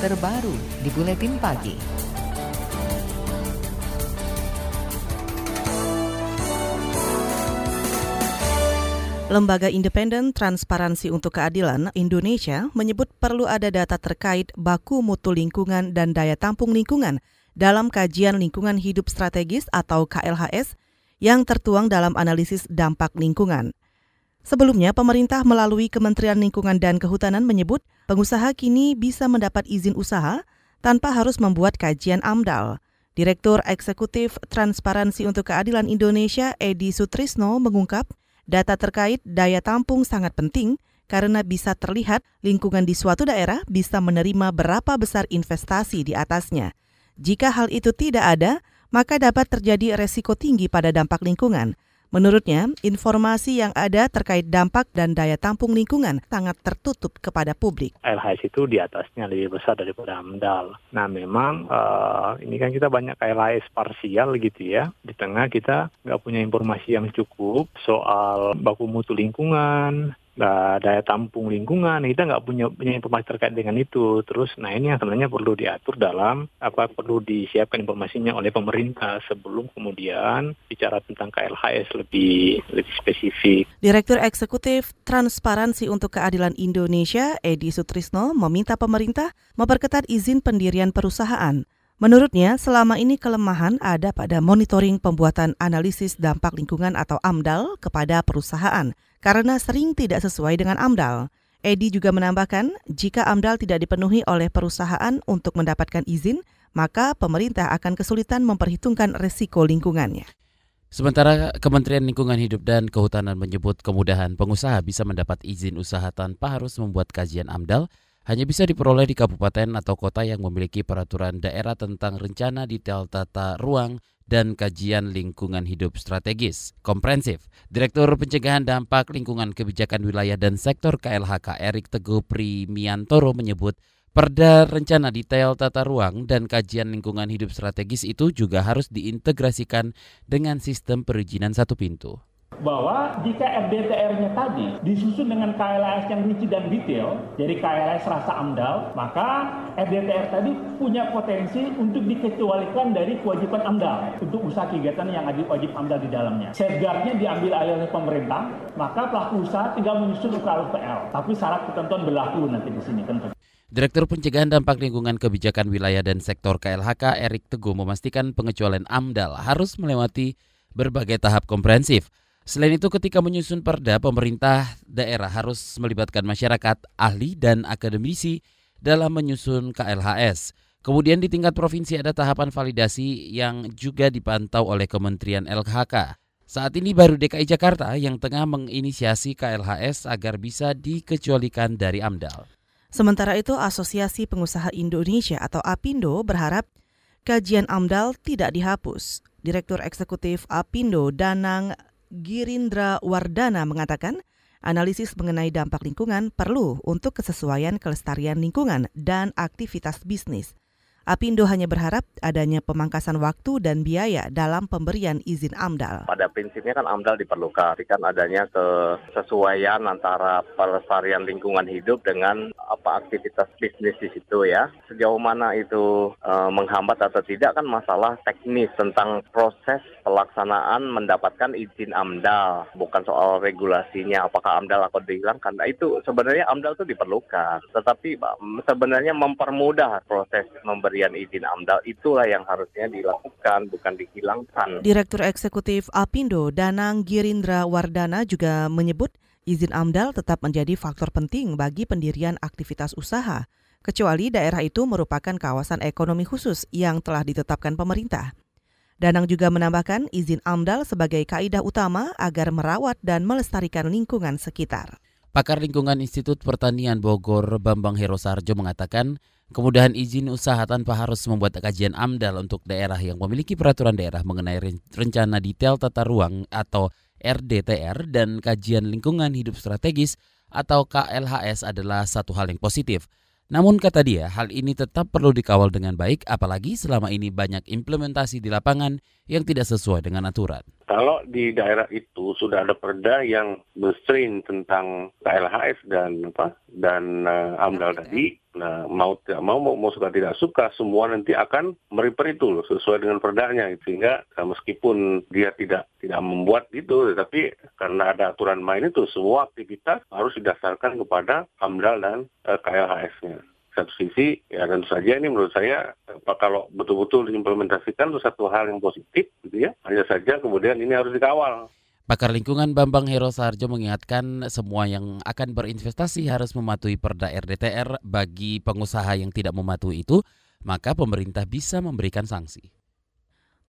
terbaru di Buletin Pagi. Lembaga Independen Transparansi untuk Keadilan Indonesia menyebut perlu ada data terkait baku mutu lingkungan dan daya tampung lingkungan dalam kajian lingkungan hidup strategis atau KLHS yang tertuang dalam analisis dampak lingkungan. Sebelumnya, pemerintah melalui Kementerian Lingkungan dan Kehutanan menyebut pengusaha kini bisa mendapat izin usaha tanpa harus membuat kajian AMDAL. Direktur Eksekutif Transparansi untuk Keadilan Indonesia, Edi Sutrisno, mengungkap Data terkait daya tampung sangat penting karena bisa terlihat lingkungan di suatu daerah bisa menerima berapa besar investasi di atasnya. Jika hal itu tidak ada, maka dapat terjadi resiko tinggi pada dampak lingkungan. Menurutnya, informasi yang ada terkait dampak dan daya tampung lingkungan sangat tertutup kepada publik. LHS itu di atasnya lebih besar daripada AMDAL. Nah memang uh, ini kan kita banyak LHS parsial gitu ya. Di tengah kita nggak punya informasi yang cukup soal baku mutu lingkungan, daya tampung lingkungan kita nggak punya punya informasi terkait dengan itu terus nah ini yang sebenarnya perlu diatur dalam apa perlu disiapkan informasinya oleh pemerintah sebelum kemudian bicara tentang KLHS lebih lebih spesifik. Direktur Eksekutif Transparansi untuk Keadilan Indonesia Edi Sutrisno meminta pemerintah memperketat izin pendirian perusahaan. Menurutnya, selama ini kelemahan ada pada monitoring pembuatan analisis dampak lingkungan atau AMDAL kepada perusahaan karena sering tidak sesuai dengan AMDAL. Edi juga menambahkan, jika AMDAL tidak dipenuhi oleh perusahaan untuk mendapatkan izin, maka pemerintah akan kesulitan memperhitungkan resiko lingkungannya. Sementara Kementerian Lingkungan Hidup dan Kehutanan menyebut kemudahan pengusaha bisa mendapat izin usaha tanpa harus membuat kajian AMDAL hanya bisa diperoleh di kabupaten atau kota yang memiliki peraturan daerah tentang rencana detail tata ruang dan kajian lingkungan hidup strategis komprehensif. Direktur Pencegahan Dampak Lingkungan Kebijakan Wilayah dan Sektor KLHK Erik Teguh Primiantoro menyebut Perda rencana detail tata ruang dan kajian lingkungan hidup strategis itu juga harus diintegrasikan dengan sistem perizinan satu pintu bahwa jika RDTR-nya tadi disusun dengan KLS yang rinci dan detail, jadi KLS rasa AMDAL, maka RDTR tadi punya potensi untuk dikecualikan dari kewajiban AMDAL untuk usaha kegiatan yang ada wajib AMDAL di dalamnya. Safeguard-nya diambil alih oleh pemerintah, maka pelaku usaha tinggal menyusun UKLPL. Tapi syarat ketentuan berlaku nanti di sini tentu. Direktur Pencegahan Dampak Lingkungan Kebijakan Wilayah dan Sektor KLHK Erik Teguh memastikan pengecualian AMDAL harus melewati berbagai tahap komprehensif Selain itu, ketika menyusun perda, pemerintah daerah harus melibatkan masyarakat, ahli, dan akademisi dalam menyusun KLHS. Kemudian di tingkat provinsi ada tahapan validasi yang juga dipantau oleh Kementerian LHK. Saat ini baru DKI Jakarta yang tengah menginisiasi KLHS agar bisa dikecualikan dari AMDAL. Sementara itu, Asosiasi Pengusaha Indonesia atau APindo berharap kajian AMDAL tidak dihapus. Direktur Eksekutif APindo Danang Girindra Wardana mengatakan, analisis mengenai dampak lingkungan perlu untuk kesesuaian kelestarian lingkungan dan aktivitas bisnis. Apindo hanya berharap adanya pemangkasan waktu dan biaya dalam pemberian izin AMDAL. Pada prinsipnya kan AMDAL diperlukan, kan adanya kesesuaian antara pelestarian lingkungan hidup dengan apa aktivitas bisnis di situ ya. Sejauh mana itu e, menghambat atau tidak kan masalah teknis tentang proses pelaksanaan mendapatkan izin AMDAL, bukan soal regulasinya apakah AMDAL akan dihilangkan. Nah, itu sebenarnya AMDAL itu diperlukan, tetapi sebenarnya mempermudah proses pemberian izin AMDAL itulah yang harusnya dilakukan, bukan dihilangkan. Direktur Eksekutif Apindo Danang Girindra Wardana juga menyebut izin AMDAL tetap menjadi faktor penting bagi pendirian aktivitas usaha, kecuali daerah itu merupakan kawasan ekonomi khusus yang telah ditetapkan pemerintah. Danang juga menambahkan izin AMDAL sebagai kaidah utama agar merawat dan melestarikan lingkungan sekitar. Pakar Lingkungan Institut Pertanian Bogor Bambang Herosarjo mengatakan kemudahan izin usaha tanpa harus membuat kajian AMDAL untuk daerah yang memiliki peraturan daerah mengenai rencana detail tata ruang atau RDTR dan kajian lingkungan hidup strategis atau KLHS adalah satu hal yang positif. Namun kata dia, hal ini tetap perlu dikawal dengan baik apalagi selama ini banyak implementasi di lapangan yang tidak sesuai dengan aturan. Kalau di daerah itu sudah ada perda yang berstream tentang KLHS dan apa dan uh, AMDAL tadi, Nah, mau tidak mau, mau, mau suka tidak suka, semua nanti akan mereper itu loh, sesuai dengan perdanya. Sehingga eh, meskipun dia tidak tidak membuat itu, tetapi karena ada aturan main itu, semua aktivitas harus didasarkan kepada AMDAL dan uh, KLHS-nya satu sisi ya tentu saja ini menurut saya kalau betul-betul diimplementasikan itu satu hal yang positif gitu ya. Hanya saja kemudian ini harus dikawal Pakar lingkungan Bambang Hero Sarjo mengingatkan semua yang akan berinvestasi harus mematuhi perda RDTR bagi pengusaha yang tidak mematuhi itu, maka pemerintah bisa memberikan sanksi.